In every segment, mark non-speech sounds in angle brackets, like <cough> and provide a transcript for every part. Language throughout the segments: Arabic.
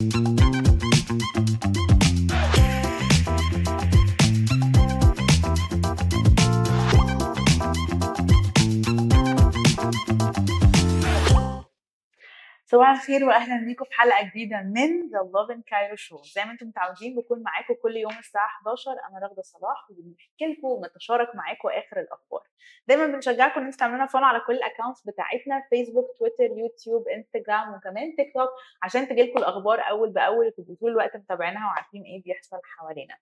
Thank you. صباح الخير واهلا بيكم في حلقة جديدة من The Lovin Cairo Show زي ما أنتم متعودين بكون معاكم كل يوم الساعة 11 أنا راغدة صلاح وبنحكي لكم ونتشارك معاكم آخر الأخبار. دايما بنشجعكم إن أنتم تعملوا follow على كل ال accounts بتاعتنا فيسبوك تويتر يوتيوب انستجرام وكمان تيك توك عشان تجيلكم الأخبار أول بأول تبقوا طول الوقت متابعينها وعارفين إيه بيحصل حوالينا.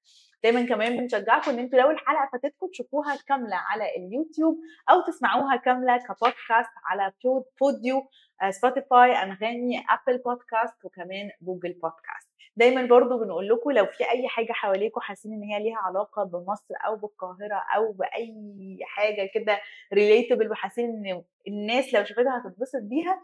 دايما كمان بنشجعكم إن أنتوا لو الحلقة فاتتكم تشوفوها كاملة على اليوتيوب أو تسمعوها كاملة كبودكاست على Podeo سبوتيفاي أنغامي Apple Podcasts وكمان Google Podcasts دايما برضو بنقول لكم لو في أي حاجة حواليكم حاسين إن هي ليها علاقة بمصر أو بالقاهرة أو بأي حاجة كده relatable وحاسين إن الناس لو شافتها هتتبسط بيها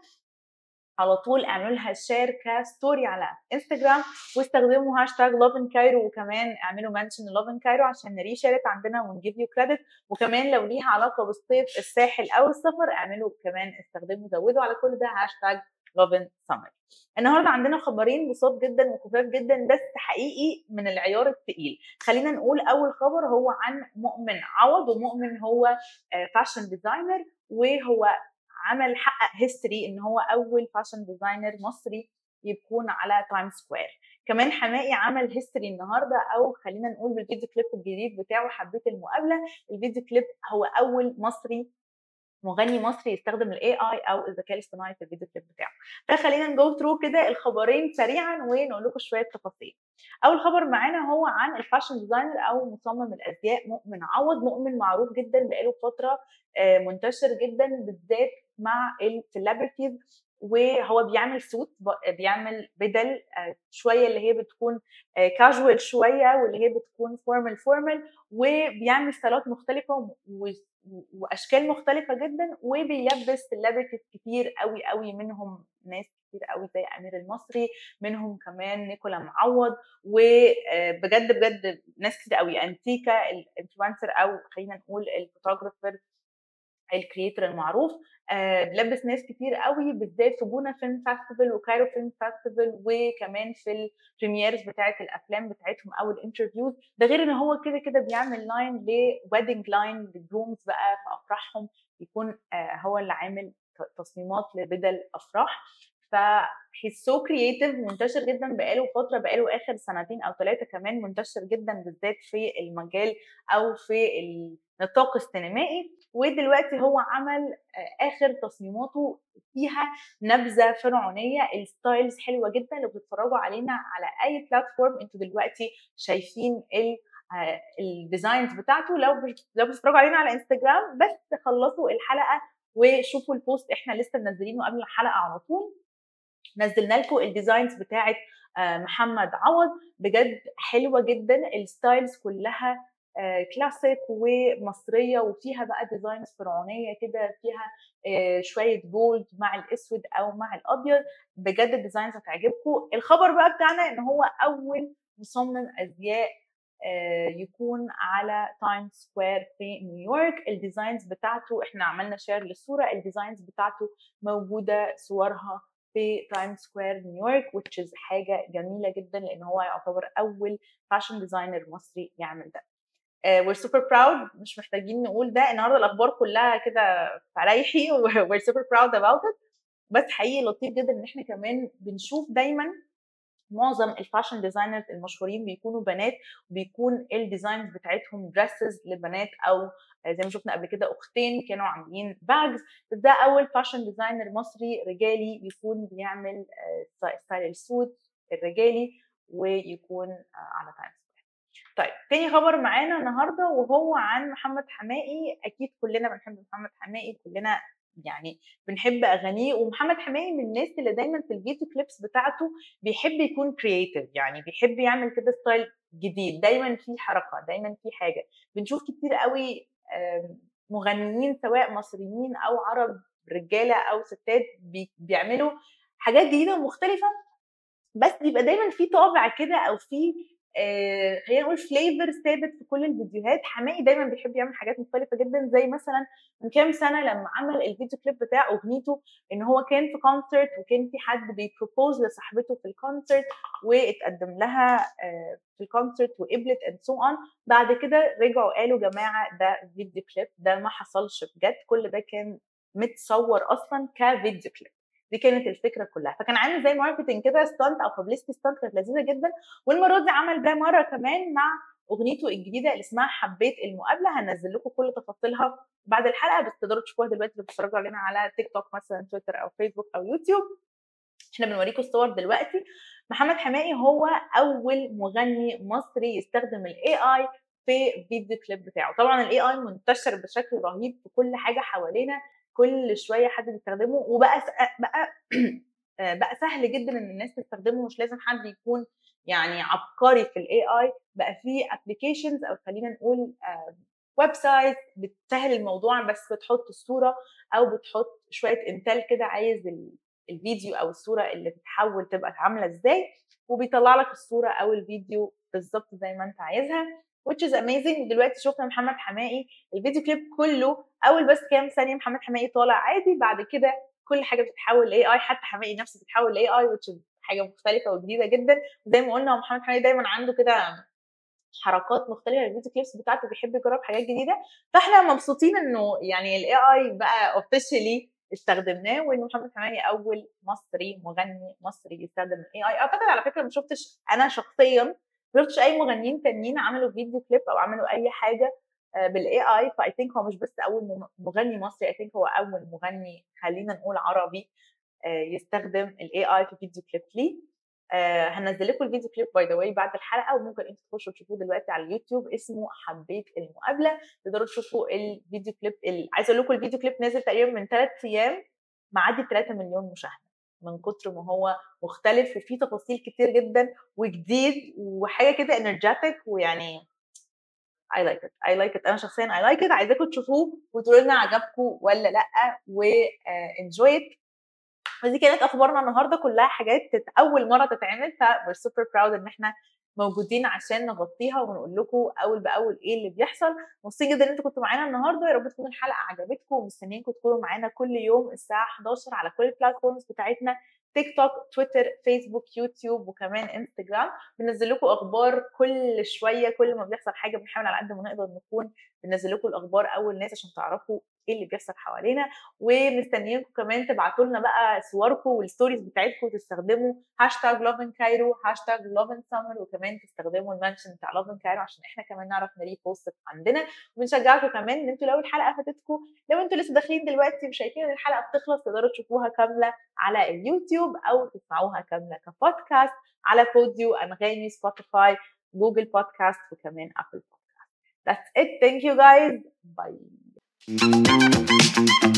على طول اعملوا لها share ك story على انستجرام واستخدموا hashtag Lovin Cairo وكمان اعملوا mention Lovin Cairo عشان ن reshare عندنا و give you credit وكمان لو ليها علاقة بالصيف الساحل أو السفر اعملوا كمان استخدموا زودوا على كل ده hashtag Lovin Summer النهارده عندنا خبرين بساط جدا وخفاف جدا بس حقيقي من العيار الثقيل خلينا نقول أول خبر هو عن مؤمن عوض ومؤمن هو fashion designer وهو عمل حقق history إن هو أول fashion designer مصري يكون على Times Square كمان حماقي عمل history النهارده أو خلينا نقول بال video clip الجديد بتاعه حبيت المقابلة. ال video clip هو أول مصري مغني مصري يستخدم ال AI أو الذكاء الاصطناعي في ال video clip بتاعه. فخلينا ن go through كده الخبرين سريعا ونقول لكم شوية تفاصيل. أول خبر معانا هو عن ال fashion designer أو مصمم الأزياء مؤمن عوض مؤمن معروف جدا بقاله فترة منتشر جدا بالذات مع ال celebrities وهو بيعمل suit بيعمل بدل شوية اللي هي بتكون كاجوال شوية واللي هي بتكون formal formal وبيعمل ستايلات مختلفة وأشكال مختلفة جدا وبيلبس celebrities كتير قوي قوي منهم ناس كتير قوي زي أمير المصري منهم كمان نيكولا معوض وبجد بجد ناس كتير قوي أنتيكا ال influencer أو خلينا نقول ال photographer ال creator المعروف آه لبس ناس كتير قوي بالذات في جونه film festival و Cairo film festival وكمان في ال premieres بتاعة الأفلام بتاعتهم أو ال interviews ده غير إن هو كده كده بيعمل line ل wedding line لل grooms بقى في أفراحهم يكون آه هو اللي عامل تصميمات لبدل أفراح. ف he's so creative منتشر جدا بقاله فترة بقاله آخر سنتين أو ثلاثة كمان منتشر جدا بالذات في المجال أو في النطاق السينمائي. ودلوقتي هو عمل آخر تصميماته فيها نبذة فرعونية. ال styles حلوة جدا لو بتتفرجوا علينا على أي platform أنتوا دلوقتي شايفين ال ال designs بتاعته. لو لو بتتفرجوا علينا على انستجرام بس خلصوا الحلقة وشوفوا ال post إحنا لسه منزلينه قبل الحلقة على طول. نزلنا لكم ال designs بتاعه مؤمن عوض. بجد حلوة جدا. ال styles كلها كلاسيك ومصرية وفيها بقى designs فرعونية كده فيها شوية gold مع الأسود أو مع الأبيض. بجد ال designs هتعجبكم. الخبر بقى بتاعنا إن هو أول مصمم أزياء يكون على Time Square في نيويورك ال designs بتاعته إحنا عملنا share للصورة. ال designs بتاعته موجودة صورها في Time Square نيويورك which is حاجة جميلة جدا لأن هو يعتبر أول fashion designer مصري يعمل ده. uh, we're super proud مش محتاجين نقول ده النهارده الأخبار كلها كده فريحي <laughs> we're super proud about it. بس حقيقي لطيف جدا إن إحنا كمان بنشوف دايما معظم ال fashion designers المشهورين بيكونوا بنات وبيكون ال designs بتاعتهم dresses لبنات أو زي ما شفنا قبل كده أختين كانوا عاملين bags ده أول fashion designer مصري رجالي يكون بيعمل style ال suit الرجالي ويكون على Time طيب تاني خبر معانا النهارده وهو عن محمد حماقي أكيد كلنا بنحب محمد حماقي كلنا يعني بنحب أغانيه ومحمد حماقي من الناس اللي دايما في ال video clips بتاعته بيحب يكون creative يعني بيحب يعمل كده style جديد دايما في حركة دايما في حاجة. بنشوف كتير قوي مغنيين سواء مصريين أو عرب رجالة أو ستات بيعملوا حاجات جديدة ومختلفة بس بيبقى دايما في طابع كده أو في خلينا نقول flavor ثابت في كل الفيديوهات. حماقي دايما بيحب يعمل حاجات مختلفة جدا زي مثلا من كام سنة لما عمل الفيديو كليب بتاع أغنيته إن هو كان في concert وكان في حد بي propose لصاحبته في ال concert واتقدم لها آه، في ال concert وقبلت and so on بعد كده رجعوا قالوا جماعة ده فيديو كليب ده ما حصلش بجد. كل ده كان متصور أصلا كفيديو كليب دي كانت الفكرة كلها. فكان عامل زي marketing كده stunt أو publicity stunt كانت لذيذة جدا. والمرة دي عمل ده مرة كمان مع أغنيته الجديدة اللي اسمها حبيت المقابلة. هنزل لكم كل تفاصيلها بعد الحلقة. بس تقدروا تشوفوها دلوقتي. اللي بتتفرجوا علينا على تيك توك مثلا تويتر أو فيسبوك أو يوتيوب إحنا بنوريكم الصور دلوقتي. محمد حماقي هو أول مغني مصري يستخدم ال AI في فيديو كليب بتاعه. طبعا ال AI منتشر بشكل رهيب في كل حاجة حوالينا. كل شوية حد بيستخدمه وبقى بقى <clears throat> بقى سهل جدا إن الناس تستخدمه مش لازم حد يكون يعني عبقري في ال AI بقى في applications أو خلينا نقول website بتسهل الموضوع بس بتحط الصورة أو بتحط شوية انتال كده عايز الفيديو أو الصورة اللي بتحول تبقى عاملة إزاي وبيطلع لك الصورة أو الفيديو بالظبط زي ما أنت عايزها. Which is amazing. دلوقتي شفنا محمد حماقي الفيديو كليب كله أول بس كام ثانية محمد حماقي طالع عادي بعد كده كل حاجة بتتحول ل AI حتى حماقي نفسه بتتحول ل AI which is حاجة مختلفة وجديدة جدا. زي ما قلنا محمد حماقي دايما عنده كده حركات مختلفة. ال video clips بتاعته بيحب يجرب حاجات جديدة. فإحنا مبسوطين إنه يعني ال AI بقى officially استخدمناه وإن محمد حماقي أول مصري مغني مصري يستخدم ال AI أعتقد على فكرة ما شفتش أنا شخصيا شفتش أي مغنيين تانيين عملوا فيديو كليب أو عملوا أي حاجة بال AI ف I think هو مش بس أول مغني مصري I think هو أول مغني خلينا نقول عربي يستخدم ال AI في فيديو كليب. ليه؟ آه هنزل لكم الفيديو كليب by the way بعد الحلقة وممكن أنتوا تخشوا تشوفوه دلوقتي على اليوتيوب اسمه حبيت المقابلة. تقدروا تشوفوا الفيديو كليب. عايزة أقول لكم الفيديو كليب نازل تقريبا من ثلاث أيام معدي 3 مليون مشاهدة. من كتر ما هو مختلف وفيه تفاصيل كتير جدا وجديد وحاجة كده انرجيتك ويعني I like it I like it. أنا شخصيا I like it. عايزاكم تشوفوه وتقولوا لنا عجبكم ولا لأ و enjoy it. فدي كانت أخبارنا النهارده كلها حاجات أول مرة تتعمل ف super proud إن إحنا موجودين عشان نغطيها ونقول لكم أول بأول إيه اللي بيحصل. مبسوطين جدا إن أنتوا كنتوا معانا النهارده. يا رب تكون الحلقة عجبتكم ومستنيينكم تكونوا معانا كل يوم الساعة 11 على كل ال platforms بتاعتنا تيك توك تويتر فيسبوك يوتيوب وكمان انستجرام بنزل لكم أخبار كل شوية كل ما بيحصل حاجة بنحاول على قد ما نقدر نكون بننزل لكم الأخبار أول ناس عشان تعرفوا إيه اللي بيحصل حوالينا ومستنيينكم كمان تبعتوا لنا بقى صوركم وال stories بتاعتكم وتستخدموا هاشتاج Lovin Cairo هاشتاج Lovin Summer وكمان تستخدموا ال mention بتاع Lovin Cairo عشان إحنا كمان نعرف ن repost عندنا وبنشجعكم كمان إن أنتوا لو الحلقة فاتتكم لو أنتوا لسه داخلين دلوقتي وشايفين إن الحلقة بتخلص تقدروا تشوفوها كاملة على اليوتيوب أو تسمعوها كاملة كبودكاست على Podeo أنغامي سبوتيفاي جوجل بودكاست وكمان ابل بودكاست That's it. Thank you guys. Bye. Thank you.